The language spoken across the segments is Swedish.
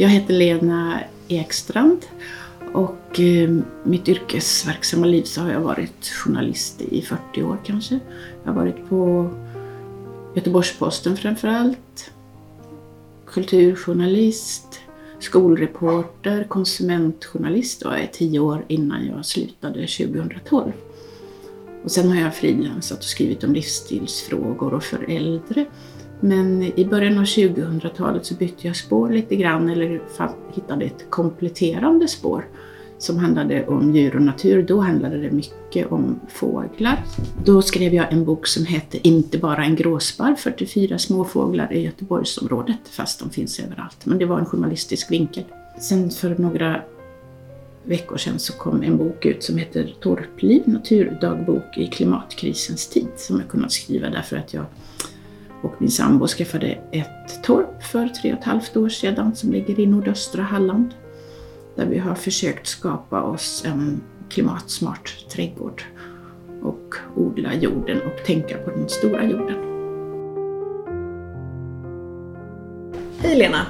Jag heter Lena Ekstrand och eh, mitt yrkesverksamma liv så har jag varit journalist i 40 år kanske. Jag har varit på Göteborgs-Posten framförallt, kulturjournalist, skolreporter, konsumentjournalist var jag tio år innan jag slutade 2012. Och sen har jag frilansat och skrivit om livsstilsfrågor och för äldre. Men i början av 2000-talet så bytte jag spår lite grann eller hittade ett kompletterande spår som handlade om djur och natur. Då handlade det mycket om fåglar. Då skrev jag en bok som hette Inte bara en gråsparv, 44 småfåglar i Göteborgsområdet, fast de finns överallt. Men det var en journalistisk vinkel. Sen för några veckor sedan så kom en bok ut som heter Torpliv, naturdagbok i klimatkrisens tid, som jag kunnat skriva därför att jag och min sambo skaffade ett torp för tre och ett halvt år sedan som ligger i nordöstra Halland där vi har försökt skapa oss en klimatsmart trädgård och odla jorden och tänka på den stora jorden. Hej Lena!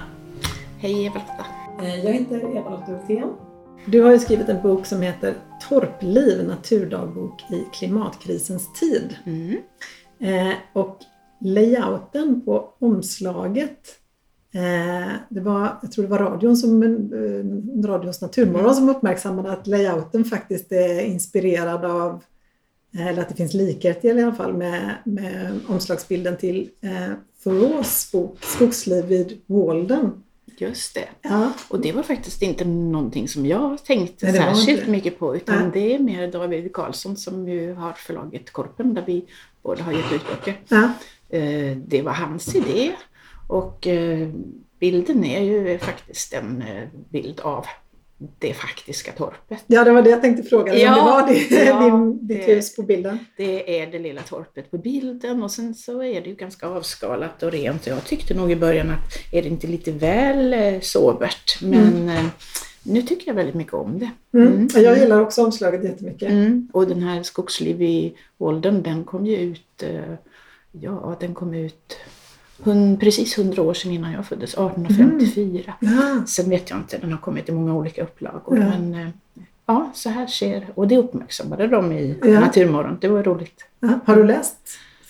Hej Eva-Lotta! Eh, jag heter Eva-Lotta Hultén. Du har ju skrivit en bok som heter Torpliv, naturdagbok i klimatkrisens tid. Mm. Eh, och layouten på omslaget Eh, det var, jag tror det var radion som, eh, radions naturmorgon som uppmärksammade att layouten faktiskt är inspirerad av, eh, eller att det finns likheter i alla fall med, med omslagsbilden till eh, Thoreaus bok Skogsliv vid Walden. Just det. Ja. Och det var faktiskt inte någonting som jag tänkte Nej, särskilt mycket på utan ja. det är mer David Karlsson som ju har förlaget Korpen där vi båda har gett ut böcker. Ja. Det var hans idé och eh, bilden är ju faktiskt en eh, bild av det faktiska torpet. Ja, det var det jag tänkte fråga dig. Ja, det var det, ja, din, ditt det, hus på bilden? Det är det lilla torpet på bilden och sen så är det ju ganska avskalat och rent. Jag tyckte nog i början att är det inte lite väl eh, sobert? Men mm. nu tycker jag väldigt mycket om det. Mm. Mm. Jag gillar också omslaget jättemycket. Mm. Och den här Skogsliv i åldern, den kom ju ut, ja den kom ut hund, precis hundra år sedan innan jag föddes, 1854. Mm. Sen vet jag inte, den har kommit i många olika upplagor. Ja. Men eh, ja, så här ser Och det uppmärksammade de i ja. Naturmorgon. Det var roligt. Ja. Har du läst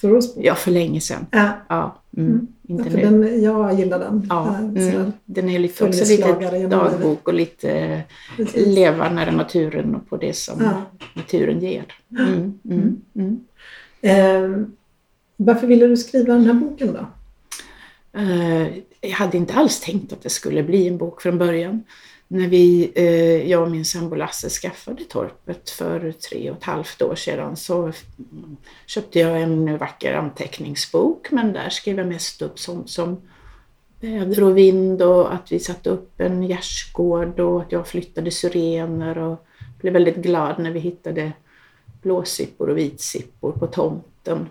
Thoreaus bok? Ja, för länge sedan. Ja. ja mm. Mm. Inte ja, för den, jag gillar den. Ja, mm. Den är lite, också lite dagbok och lite Precis. leva nära naturen och på det som naturen ger. Mm, mm, eh, varför ville du skriva den här boken då? Eh, jag hade inte alls tänkt att det skulle bli en bok från början. När vi, eh, jag och min sambo Lasse skaffade torpet för tre och ett halvt år sedan så köpte jag en vacker anteckningsbok men där skrev jag mest upp sånt som väder och vind och att vi satte upp en gärdsgård och att jag flyttade syrener och blev väldigt glad när vi hittade blåsippor och vitsippor på tomten.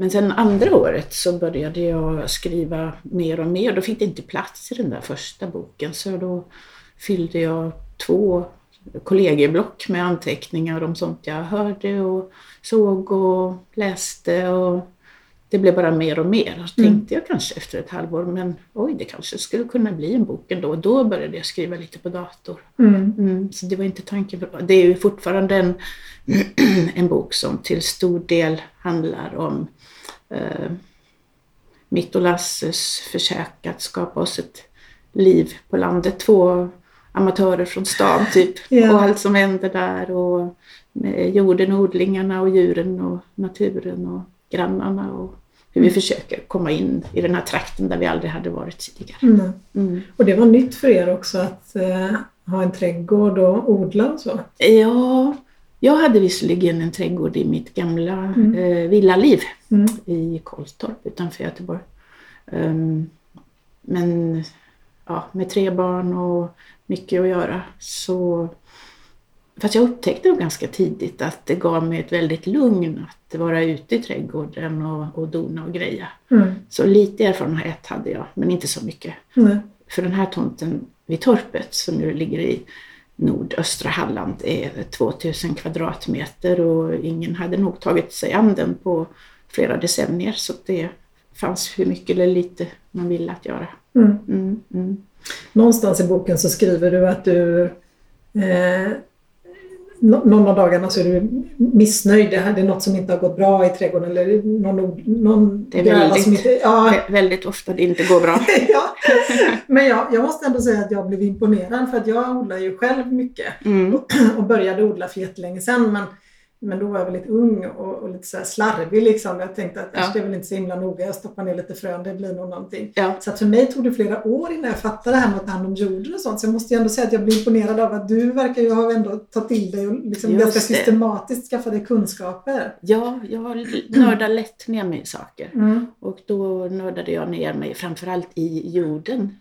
Men sen andra året så började jag skriva mer och mer. Då fick det inte plats i den där första boken så då fyllde jag två kollegieblock med anteckningar om sånt jag hörde och såg och läste. Och det blev bara mer och mer. Och mm. tänkte jag kanske efter ett halvår, men oj, det kanske skulle kunna bli en bok ändå. Då började jag skriva lite på dator. Mm. Mm, så det var inte tanken. Det är ju fortfarande en, en bok som till stor del handlar om eh, mitt och Lasses försök att skapa oss ett liv på landet. Två amatörer från stan typ. Ja. Och allt som händer där och jorden, odlingarna och djuren och naturen och grannarna och hur vi försöker komma in i den här trakten där vi aldrig hade varit tidigare. Mm. Mm. Och det var nytt för er också att eh, ha en trädgård och odla och så? Ja, jag hade visserligen en trädgård i mitt gamla mm. eh, villaliv mm. i Kolltorp utanför Göteborg. Um, men ja, med tre barn och mycket att göra så... Fast jag upptäckte nog ganska tidigt att det gav mig ett väldigt lugn att vara ute i trädgården och, och dona och greja. Mm. Så lite erfarenhet hade jag, men inte så mycket. Mm. För den här tomten vid torpet som nu ligger i nordöstra Halland är 2000 kvadratmeter och ingen hade nog tagit sig an den på flera decennier så det fanns hur mycket eller lite man ville att göra. Mm. Mm, mm. Någonstans i boken så skriver du att du eh, någon av dagarna så är du missnöjd. Det här- det är något som inte har gått bra i trädgården eller någon, någon Det är väldigt- som inte... Ja, Vä- Väldigt ofta det inte går bra. ja. Men jag, jag måste ändå säga att jag blev imponerad för att jag odlar ju själv mycket Mm. och började odla för jättelänge sedan. Men, men då var jag väldigt ung och, och lite så slarvig liksom. Jag tänkte att Ja. "Äsch, det är väl inte så himla noga. Jag stoppar ner lite frön, det blir nog någonting. Ja. Så att för mig tog det flera år innan jag fattade det här med att ta hand om jorden och sånt. Så jag måste ju ändå säga att jag blir imponerad av att du verkar ju ha ändå tagit till dig och liksom Just ganska systematiskt skaffa dig kunskaper. ja, jag nördar lätt ner mig i saker. Mm. Och då nördade jag ner mig framförallt i jorden.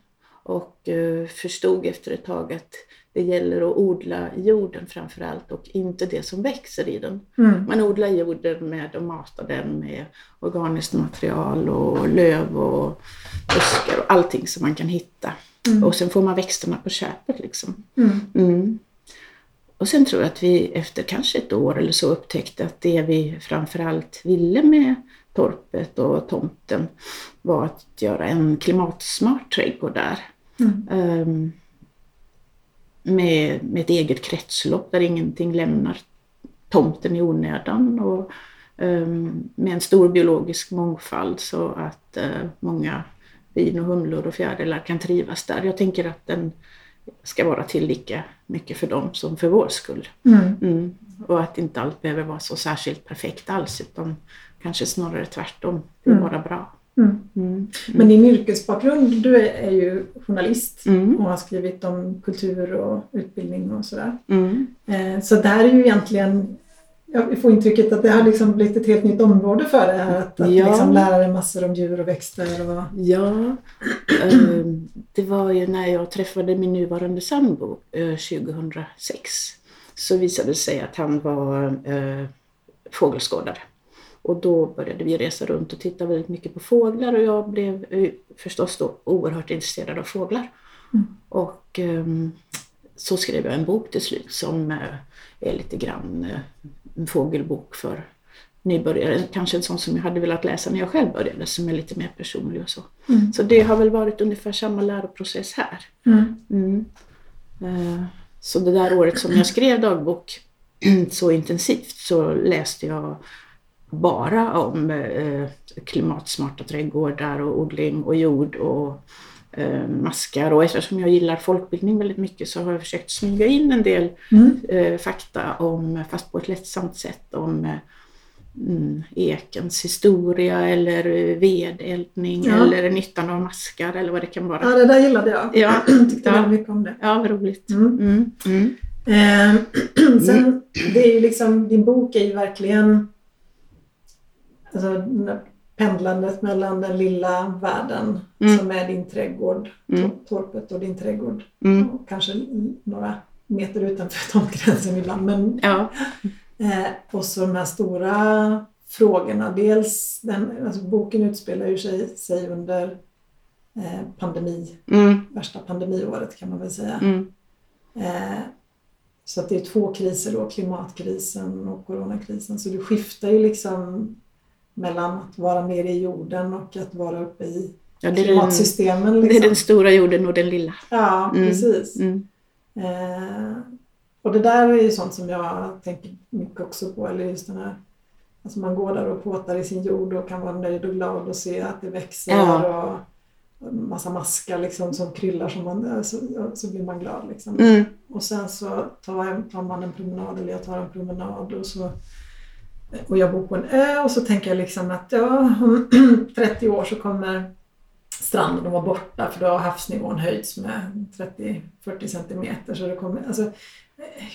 Och eh, förstod efter ett tag att det gäller att odla jorden framförallt och inte det som växer i den. Mm. Man odlar jorden med att mata den med organiskt material och löv och buskar och allting som man kan hitta. Mm. Och sen får man växterna på köpet liksom. Mm. Mm. Och sen tror jag att vi efter kanske ett år eller så upptäckte att det vi framförallt ville med torpet och tomten var att göra en klimatsmart trädgård där. Mm. Med, med ett eget kretslopp där ingenting lämnar tomten i onödan och ehm, med en stor biologisk mångfald så att eh, många bin och humlor och fjärilar kan trivas där. Jag tänker att den ska vara till lika mycket för dem som för vår skull. Mm. Mm. Och att inte allt behöver vara så särskilt perfekt alls utan kanske snarare tvärtom. Det Mm. bara bra. Mm. Mm. Men din yrkesbakgrund, du är, är ju journalist Mm. och har skrivit om kultur och utbildning och sådär. Eh, Så där är ju egentligen, jag får intrycket att det har liksom blivit ett helt nytt område för dig här. Att, att Ja. liksom lära dig massor om djur och växter. Och, Ja, ehm, det var ju när jag träffade min nuvarande sambo eh, 2006 så visade det sig att han var eh, fågelskådare. Och då började vi resa runt och titta väldigt mycket på fåglar och jag blev eh, förstås då oerhört intresserad av fåglar. Mm. Och ehm, så skrev jag en bok till slut som eh, är lite grann eh, en fågelbok för nybörjare. Kanske en sån som jag hade velat läsa när jag själv började som är lite mer personlig och så. Mm. Så det har väl varit ungefär samma läroprocess här. Mm. Eh, Så det där året som jag skrev dagbok så intensivt så läste jag bara om eh, klimatsmarta trädgårdar och odling och jord och eh, maskar. Och eftersom jag gillar folkbildning väldigt mycket så har jag försökt smyga in en del Mm. eh, fakta om, fast på ett lättsamt sätt, om mm, ekens historia eller vedeldning Ja. eller nyttan av maskar eller vad det kan vara. Ja, det där gillade jag. Ja, Tyckte ja. väldigt mycket om det. Ja, vad roligt. Mm. Mm, mm. Eh, sen, det är ju liksom, din bok är ju verkligen alltså, pendlandet mellan den lilla världen Mm. som är din trädgård, Mm. tor- torpet och din trädgård. Mm. Och kanske några meter utanför tomtgränsen ibland. Men, Ja, eh, och så de här stora frågorna. Dels, den, alltså boken utspelar ju sig, sig under eh, pandemi, mm, värsta pandemiåret kan man väl säga. mm, Eh, så att det är två kriser då, klimatkrisen och coronakrisen. Så du skiftar ju liksom mellan att vara mer i jorden och att vara uppe i ja det, den, klimatsystemen. det är Liksom. den stora jorden och den lilla. Ja, Mm. precis. Mm, Eh, och det där är ju sånt som jag tänker mycket också på. Eller just den här, alltså man går där och påtar i sin jord och kan vara nöjd och glad och se att det växer Ja. och massa maskar liksom som kryllar som man, så, så blir man glad. Liksom. mm, Och sen så tar, jag, tar man en promenad eller jag tar en promenad och så och jag bor på en ö och så tänker jag liksom att ja, om 30 år så kommer stranden att vara borta för då har havsnivån höjts med 30-40 centimeter. Så det kommer, alltså,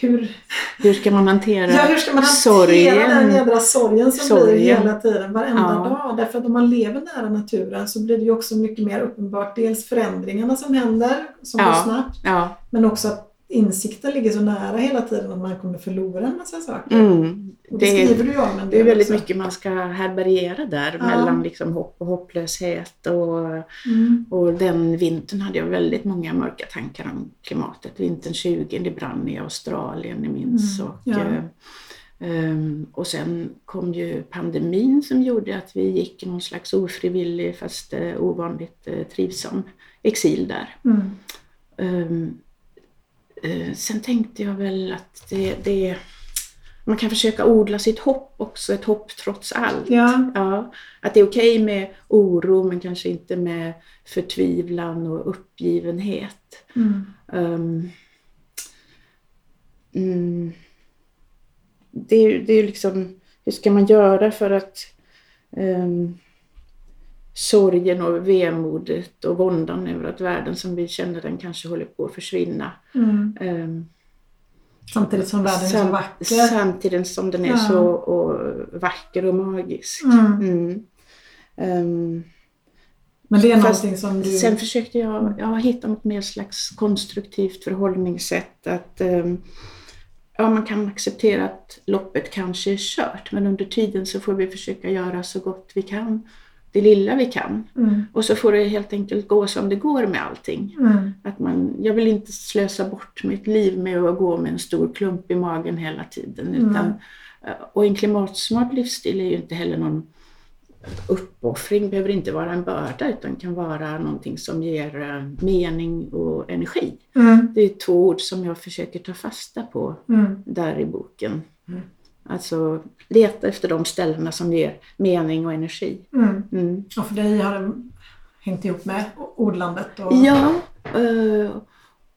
hur, Hur ska man hantera ja, hur ska man hantera sorgen? den jädra sorgen som blir Sorgen. hela tiden, varenda Ja. dag? Därför att om man lever nära naturen så blir det ju också mycket mer uppenbart. Dels förändringarna som händer, som Ja. går snabbt. Ja, Men också att insikten ligger så nära hela tiden att man kommer förlora en massa saker. mm. Det, det, skriver du ju om det är väldigt också. mycket man ska härbärgera där Ja. mellan liksom hopp och hopplöshet. Och, Mm. och den vintern hade jag väldigt många mörka tankar om klimatet. Vintern 20, det brann i Australien, jag minns. Mm, Och, ja. Um, och sen kom ju pandemin som gjorde att vi gick i någon slags ofrivillig fast uh, ovanligt uh, trivsam exil där. Mm. Um, uh, sen tänkte jag väl att det, det, man kan försöka odla sitt hopp också, ett hopp trots allt. Ja. Ja, att det är okej med oro men kanske inte med förtvivlan och uppgivenhet. Mm. Um, mm, det är ju liksom, hur ska man göra för att um, sorgen och vemodet och våndan över att världen som vi känner den kanske håller på att försvinna. Mm. Um, Samtidigt som världen är så sam- vacker. Samtidigt som den är Ja. så och, vacker och magisk. Mm. Ehm, Men det är Fast någonting som du... Sen försökte jag, jag hitta något mer slags konstruktivt förhållningssätt. Att ehm, ja, man kan acceptera att loppet kanske är kört, men under tiden så får vi försöka göra så gott vi kan, det lilla vi kan. Mm. Och så får det helt enkelt gå som det går med allting. Mm. Att man, jag vill inte slösa bort mitt liv med att gå med en stor klump i magen hela tiden. Mm. Utan, och en klimatsmart livsstil är ju inte heller någon uppoffring, behöver inte vara en börda utan kan vara någonting som ger eh, mening och energi. Mm. Det är två ord som jag försöker ta fasta på Mm. där i boken. Alltså leta efter de ställena som ger mening och energi. Mm. Mm. Och för dig har det hängt ihop med odlandet? Och... Ja, eh,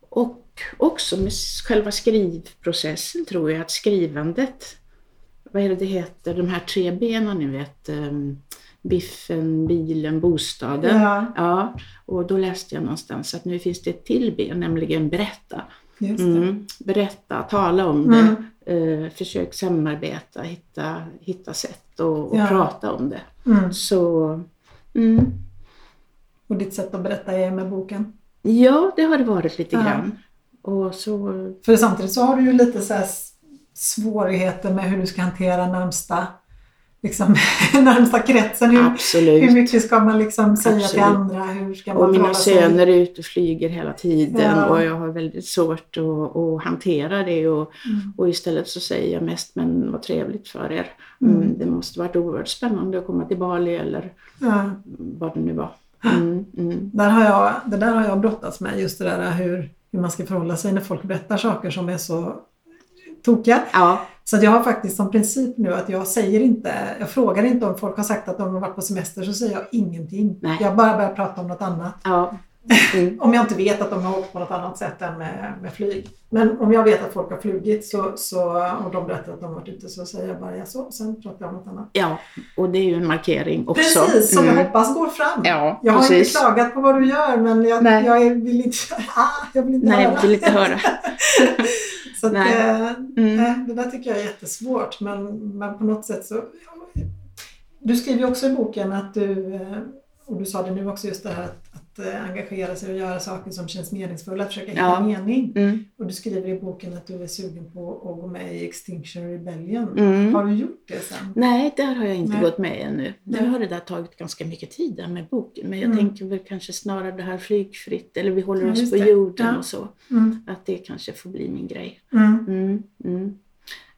och också med själva skrivprocessen tror jag att skrivandet, vad är det det heter, de här tre benen ni vet, eh, biffen, bilen, bostaden. Ja, Ja, och då läste jag någonstans att nu finns det ett till ben, nämligen berätta. det. Mm. Berätta, tala om det, Mm. Eh, försök samarbeta, hitta, hitta sätt och, och Ja. prata om det. Mm. Så mm. Och ditt sätt att berätta är med boken? ja, det har det varit lite Ja. grann. Och så, För samtidigt så har du ju lite så svårigheter med hur du ska hantera närmsta, liksom, närmsta kretsen. Hur, hur absolut. mycket ska man liksom säga till Absolut. andra? Hur ska man Och mina sig? söner är ute och flyger hela tiden Ja. och jag har väldigt svårt att, att hantera det. Och, Mm. och istället så säger jag mest, men vad trevligt för er. Mm. Mm, det måste varit oerhört spännande att komma till Bali eller Ja. vad det nu var. Mm, mm. Där har jag, det där har jag brottats med, just det där hur, hur man ska förhålla sig när folk berättar saker som är så tokiga. Ja, Så att jag har faktiskt som princip nu att jag säger inte, jag frågar inte om folk har sagt att de har varit på semester så säger jag ingenting. Nej. Jag bara börjar prata om något annat. ja. Mm. Om jag inte vet att de har åkt på något annat sätt än med, med flyg. Men om jag vet att folk har flugit så, så, och de berättar att de har varit ute så säger jag bara ja, så. Sen pratar jag om något annat. ja, och det är ju en markering också. Precis, som Mm. jag hoppas går fram. Ja, jag har inte precis. klagat på vad du gör men jag, jag vill inte, ah, jag vill inte Nej, höra. jag vill inte höra. Så att, Nej. eh, Mm. det där tycker jag är jättesvårt men, men på något sätt så... Du skriver ju också i boken att du, eh, och du sa det nu också just det här att, engagera sig och göra saker som känns meningsfulla, att försöka hitta Ja. mening. Mm. Och du skriver i boken att du är sugen på att gå med i Extinction Rebellion. Mm. Har du gjort det sen? Nej, där har jag inte Nej. gått med ännu. Nu har det där tagit ganska mycket tid där med boken. Men jag Mm. tänker väl kanske snarare det här flygfritt, eller vi håller oss på jorden Ja. och så. Mm. Att det kanske får bli min grej. Mm. Mm.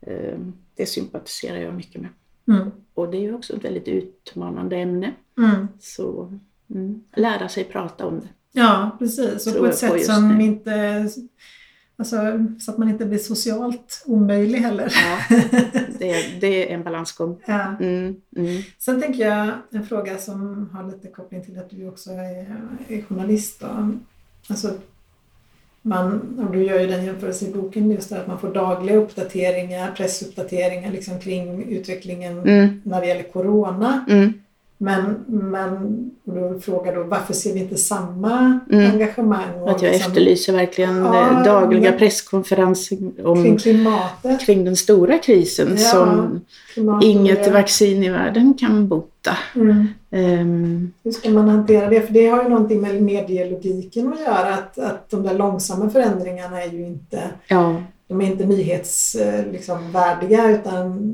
Ehm, Det sympatiserar jag mycket med. Och det är ju också ett väldigt utmanande ämne. Så mm, lära sig prata om det. Ja, precis. Och på ett på sätt just som nu. inte... Alltså, så att man inte blir socialt omöjlig heller. Ja, det, det är en balansgång. Ja. Mm, mm. Sen tänker jag en fråga som har lite koppling till att du också är, är journalist. Då. Alltså, man, och du gör ju den jämförelse i boken just där att man får dagliga uppdateringar, pressuppdateringar liksom kring utvecklingen Mm, när det gäller Corona. mm. Men, men och då frågar då varför ser vi inte samma Mm. engagemang och Att jag liksom efterlyser verkligen Ja, eh, dagliga men- presskonferenser om, kring klimatet? kring den stora krisen Ja, som inget och- vaccin i världen kan bota. Mm. Ehm, Hur ska man hantera det? För det har ju någonting med medielogiken att göra. Att, att de där långsamma förändringarna är ju inte, ja, de är inte nyhetsvärdiga liksom, värdiga, utan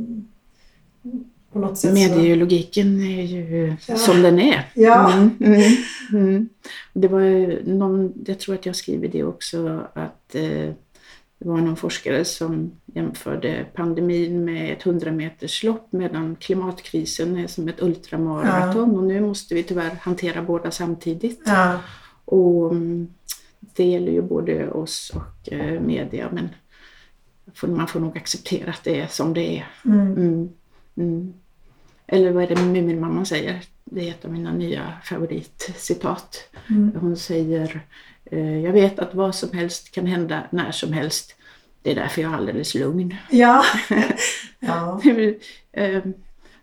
på något sätt medielogiken är ju Ja. som den är. Ja. Mm, mm, mm. Det var någon, jag tror att jag skriver det också, att eh, det var någon forskare som jämförde pandemin med ett 100 meterslopp medan klimatkrisen är som ett ultramaraton ja. och nu måste vi tyvärr hantera båda samtidigt. Ja. Och mm, det gäller ju både oss och eh, media men man får nog acceptera att det är som det är. Mm. Mm. Eller vad är det Muminmamman säger? Det är ett av mina nya favoritcitat. Mm. Hon säger eh, Jag vet att vad som helst kan hända när som helst. Det är därför jag är alldeles lugn. Ja. ja. Eh,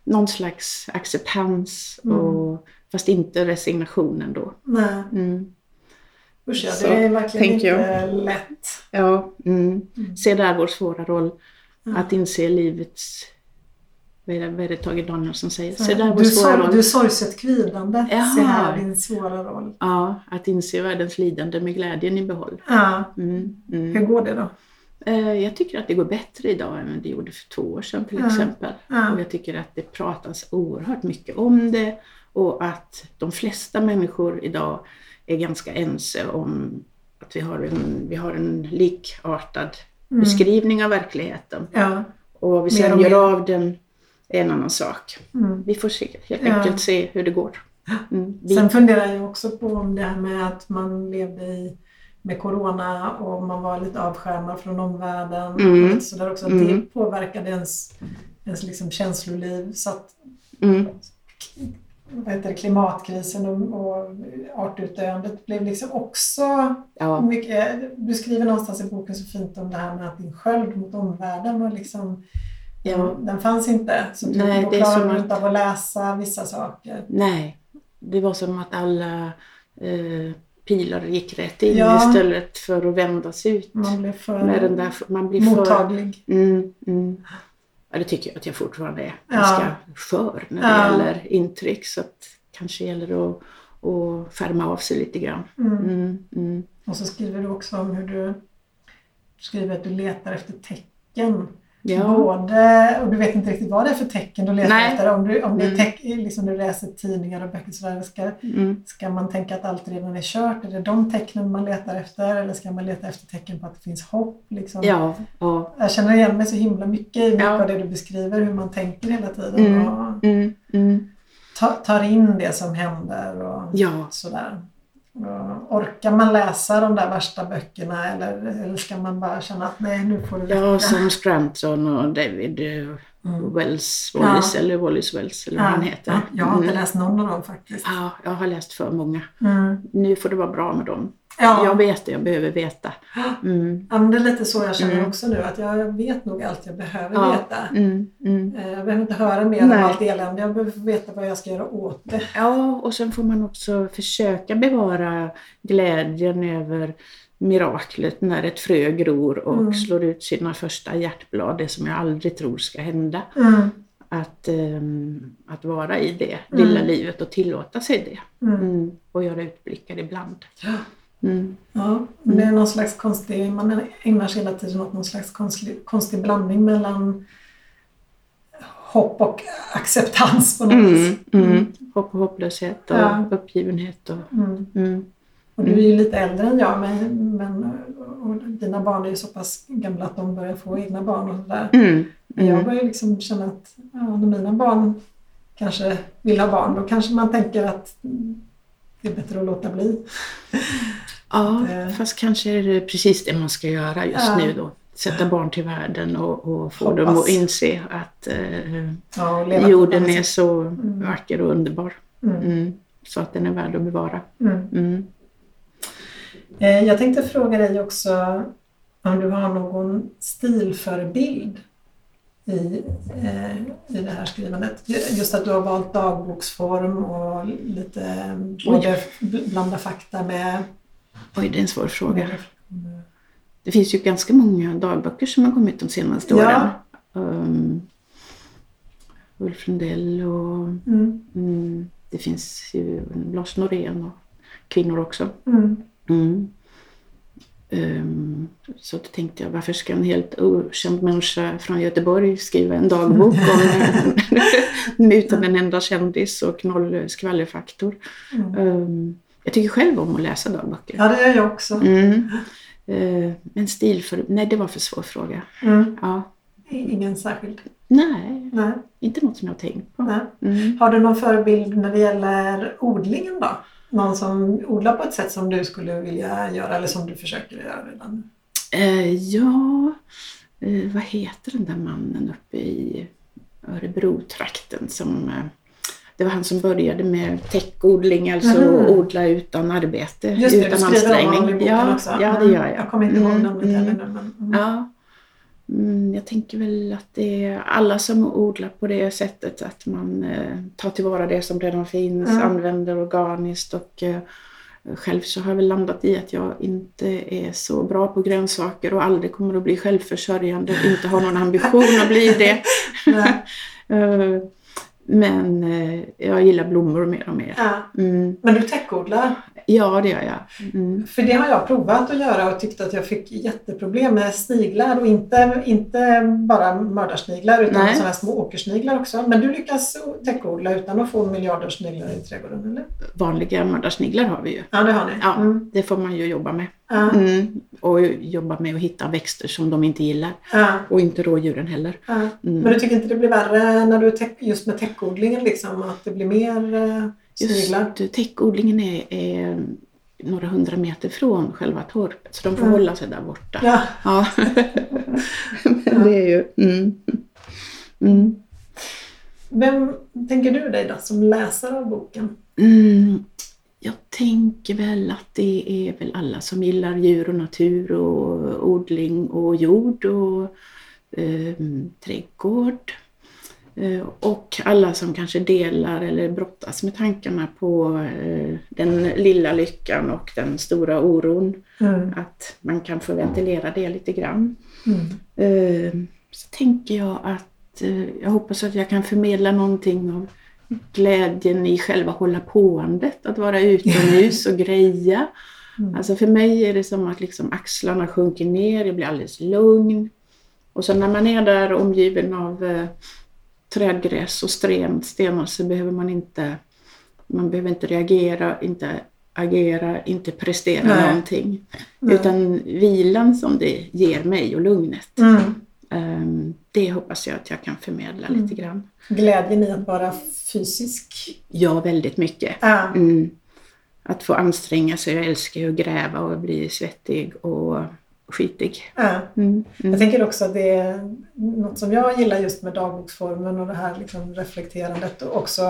någon slags acceptans, Mm. och, fast inte resignation ändå. Nej. Mm. Usch ja, det är verkligen inte lätt. Ja, mm. Mm. Se där vår svåra roll. Att inse livets... Vad är det, vad är det Tage Danielsson säger? Så Se där du, svåra sorg, roll. du är sorgset kvidande. Jaha. Se här din svåra roll. Ja, att inse världens lidande med glädjen i behåll. Ja. Mm, Hur mm. går det då? Eh, Jag tycker att det går bättre idag än det gjorde för två år sedan till Ja. exempel. Ja. Och jag tycker att det pratas oerhört mycket om det och att de flesta människor idag är ganska ense om att vi har en, vi har en likartad Mm. beskrivning av verkligheten. Ja. Och vi sen gör av den en annan sak. Mm. Vi får se, helt Ja. enkelt se hur det går. Mm. Sen funderar jag också på om det här med att man levde i, med Corona och man var lite avskärmad från omvärlden. Mm. Och lite sådär också, Mm. det påverkade ens, ens liksom känsloliv. Så att mm, vad heter det, klimatkrisen och, och artutdöendet blev liksom också ja, mycket... Du skriver någonstans i boken så fint om det här med att din sköld mot omvärlden var liksom... Ja. Den fanns inte. Så du, Nej, då det är som inte av att läsa vissa saker. nej. Det var som att alla eh, pilar gick rätt in Ja. istället för att vändas ut. Man blev för Med den där, man blir för... mottaglig. Mm, mm. Ja, det tycker jag att jag fortfarande är. Ja. Ganska skör när det Ja. gäller intryck. Så att kanske gäller att, att färma av sig lite grann. Mm. Mm, mm. Och så skriver du också om hur du, du skriver att du letar efter tecken. Ja. Både, och du vet inte riktigt vad det är för tecken du letar Nej. efter. Om du, om det är Mm. teck, liksom du läser tidningar och böcker sådär, ska, Mm. ska man tänka att allt redan är kört? Är det de tecknen man letar efter? Eller ska man leta efter tecken på att det finns hopp? Liksom? Ja, ja. Jag känner igen mig så himla mycket i mycket Ja. av det du beskriver, hur man tänker hela tiden. Mm. Och Mm, mm. ta, tar in det som händer och Ja. sådär. Och orkar man läsa de där värsta böckerna eller, eller ska man bara känna att nej, nu får det Ja, räcka? som Scranton och David eh, Mm. Wells, Wallis Ja. eller Wallis Wells eller vad han heter. Ja, jag har inte Mm. läst någon av dem faktiskt. Ja, jag har läst för många. Mm. Nu får det vara bra med dem. Ja. Jag vet det jag behöver veta. Mm. ja, men det är lite så jag känner Mm. också nu, att jag vet nog allt jag behöver Ja. veta. Mm. Mm. Eh, Jag behöver inte höra mer Nej. om allt elände, jag behöver veta vad jag ska göra åt det. Ja, och sen får man också försöka bevara glädjen över miraklet när ett frö gror och Mm. slår ut sina första hjärtblad, det som jag aldrig tror ska hända. Mm. Att, ehm, att vara i det lilla livet och tillåta sig det. Och göra utblickar ibland. Ja. Mm. Ja, men det är någon slags konstig, man ägnar sig hela tiden åt någon slags konstig, konstig blandning mellan hopp och acceptans på något Mm. vis. Mm. Hopp och hopplöshet och Ja. uppgivenhet. Och, Mm. mm. Och du är ju lite äldre än jag, men, men och dina barn är ju så pass gamla att de börjar få egna barn och sådär. Mm. Jag Mm. börjar liksom känna att ja, när mina barn kanske vill ha barn, då kanske man tänker att mm, det är bättre att låta bli. Ja, Eh. fast kanske är det precis det man ska göra just Ja. nu då. Sätta barn till världen och, och få Hoppas. dem att inse att eh, Ja, jorden är så Mm. vacker och underbar. Mm. Mm. Så att den är värd att bevara. Mm. Mm. Eh, Jag tänkte fråga dig också om du har någon stilförebild i, eh, i det här skrivandet. Just att du har valt dagboksform och lite både blanda fakta med... Oj, det är en svår fråga. Det finns ju ganska många dagböcker som har kommit de senaste Ja. åren. Um, Ulf Lundell och Mm, mm, det finns ju Lars Norén och kvinnor också. mm. Ehm, så då tänkte jag, varför ska en helt okänd människa från Göteborg skriva en dagbok om, utan en enda kändis och noll skvallerfaktor? mm. Jag tycker själv om att läsa dagböcker. Ja, det gör jag också. Mm. Eh, men stil för... Nej, det var för svår fråga. Mm. Ja. Ingen särskild? Nej, Nej. inte något som jag har tänkt på. Nej. Mm. Har du någon förebild när det gäller odlingen då? Någon som odlar på ett sätt som du skulle vilja göra eller som du försöker göra redan? Eh, ja, eh, vad heter den där mannen uppe i Örebro-trakten som... Eh, det var han som började med täckodling, alltså Mhm. odla utan arbete, Just det, utan honom i boken Ja, också. ja, det Mm. gör jag. Jag kommer inte ihåg Mm, namnet mm. heller nu. Men, mm. Ja. Mm, jag tänker väl att det är alla som odlar på det sättet att man eh, tar tillvara det som redan finns, Mm. använder organiskt och eh, själv så har jag väl landat i att jag inte är så bra på grönsaker och aldrig kommer att bli självförsörjande inte har någon ambition att bli det. Men eh, jag gillar blommor mer och mer. Ja. Mm. Men du täckodlar? Ja, det gör jag. Mm. För det har jag provat att göra och tyckte att jag fick jätteproblem med sniglar och inte, inte bara mördarsniglar utan Nej. sådana små åkersniglar också. Men du lyckas täckodla utan att få miljarder sniglar i trädgården eller? Vanliga mördarsniglar har vi ju. Ja, det har ni. Ja, Mm. det får man ju jobba med. Ja. Mm. Och jobba med att hitta växter som de inte gillar. Ja. Och inte rådjuren heller. Mm. Men du tycker inte det blir värre när du just med täckodlingen liksom att det blir mer eh, sniglar? Just täckodlingen är, är några hundra meter från själva torpet. Så de får Mm. hålla sig där borta. Ja. Ja. Men det är ju... Mm. Mm. Vem tänker du dig då som läsare av boken? Mm. Jag tänker väl att det är väl alla som gillar djur och natur och odling och jord och eh, trädgård. Eh, och alla som kanske delar eller brottas med tankarna på eh, den lilla lyckan och den stora oron. Mm. Att man kan få ventilera det lite grann. Mm. Eh, så tänker jag att jag hoppas att jag kan förmedla någonting av glädjen i själva hålla påandet, att vara utomhus och greja. Mm. Alltså för mig är det som att liksom axlarna sjunker ner, jag blir alldeles lugn. Och så när man är där omgiven av trädgräs och sten, stenar så behöver man inte, man behöver inte reagera, inte agera, inte prestera Nej. någonting. Nej. Utan vilan som det ger mig och lugnet, Mm. ehm, det hoppas jag att jag kan förmedla Mm. lite grann. Glädjen i att vara fysisk. Ja, väldigt mycket. Ja. Mm. Att få anstränga sig, jag älskar ju att gräva och bli svettig och skitig. Ja. Mm. Jag Mm. tänker också att det är något som jag gillar just med dagboksformen och det här liksom reflekterandet och också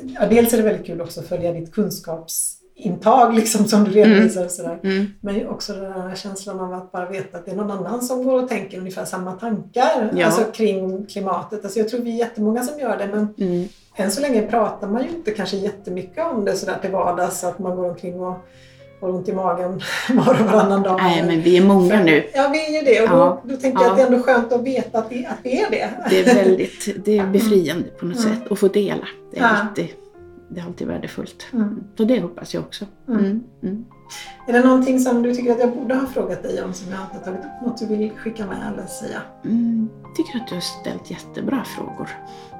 ja, dels är det väldigt kul också att följa ditt kunskapsintag liksom som du redovisar och sådär. Mm. Men också den här känslan av att bara veta att det är någon annan som går och tänker ungefär samma tankar Ja. alltså kring klimatet. Alltså jag tror vi är jättemånga som gör det men Mm. än så länge pratar man ju inte kanske jättemycket om det sådär till vardags att man går omkring och har ont i magen var och varannan dag. Nej, men vi är många nu. Ja, vi är ju det. Och Ja. då, då tänker jag Ja. att det är ändå skönt att veta att det, att det är det. Det är väldigt det är befriande på något Mm. sätt att få dela. Det är, Ja. alltid, det är alltid värdefullt. Mm. Så det hoppas jag också. Mm. Mm. Mm. Är det någonting som du tycker att jag borde ha frågat dig om som jag inte har tagit upp? Något du vill skicka med eller säga? Mm. Jag tycker att du har ställt jättebra frågor.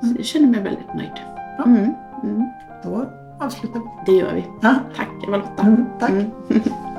Så Mm. jag känner mig väldigt nöjd. Ja. Mm. Mm. Då avslutar vi. Det gör vi. Ja. Tack Eva-Lotta. Mm, tack. Mm.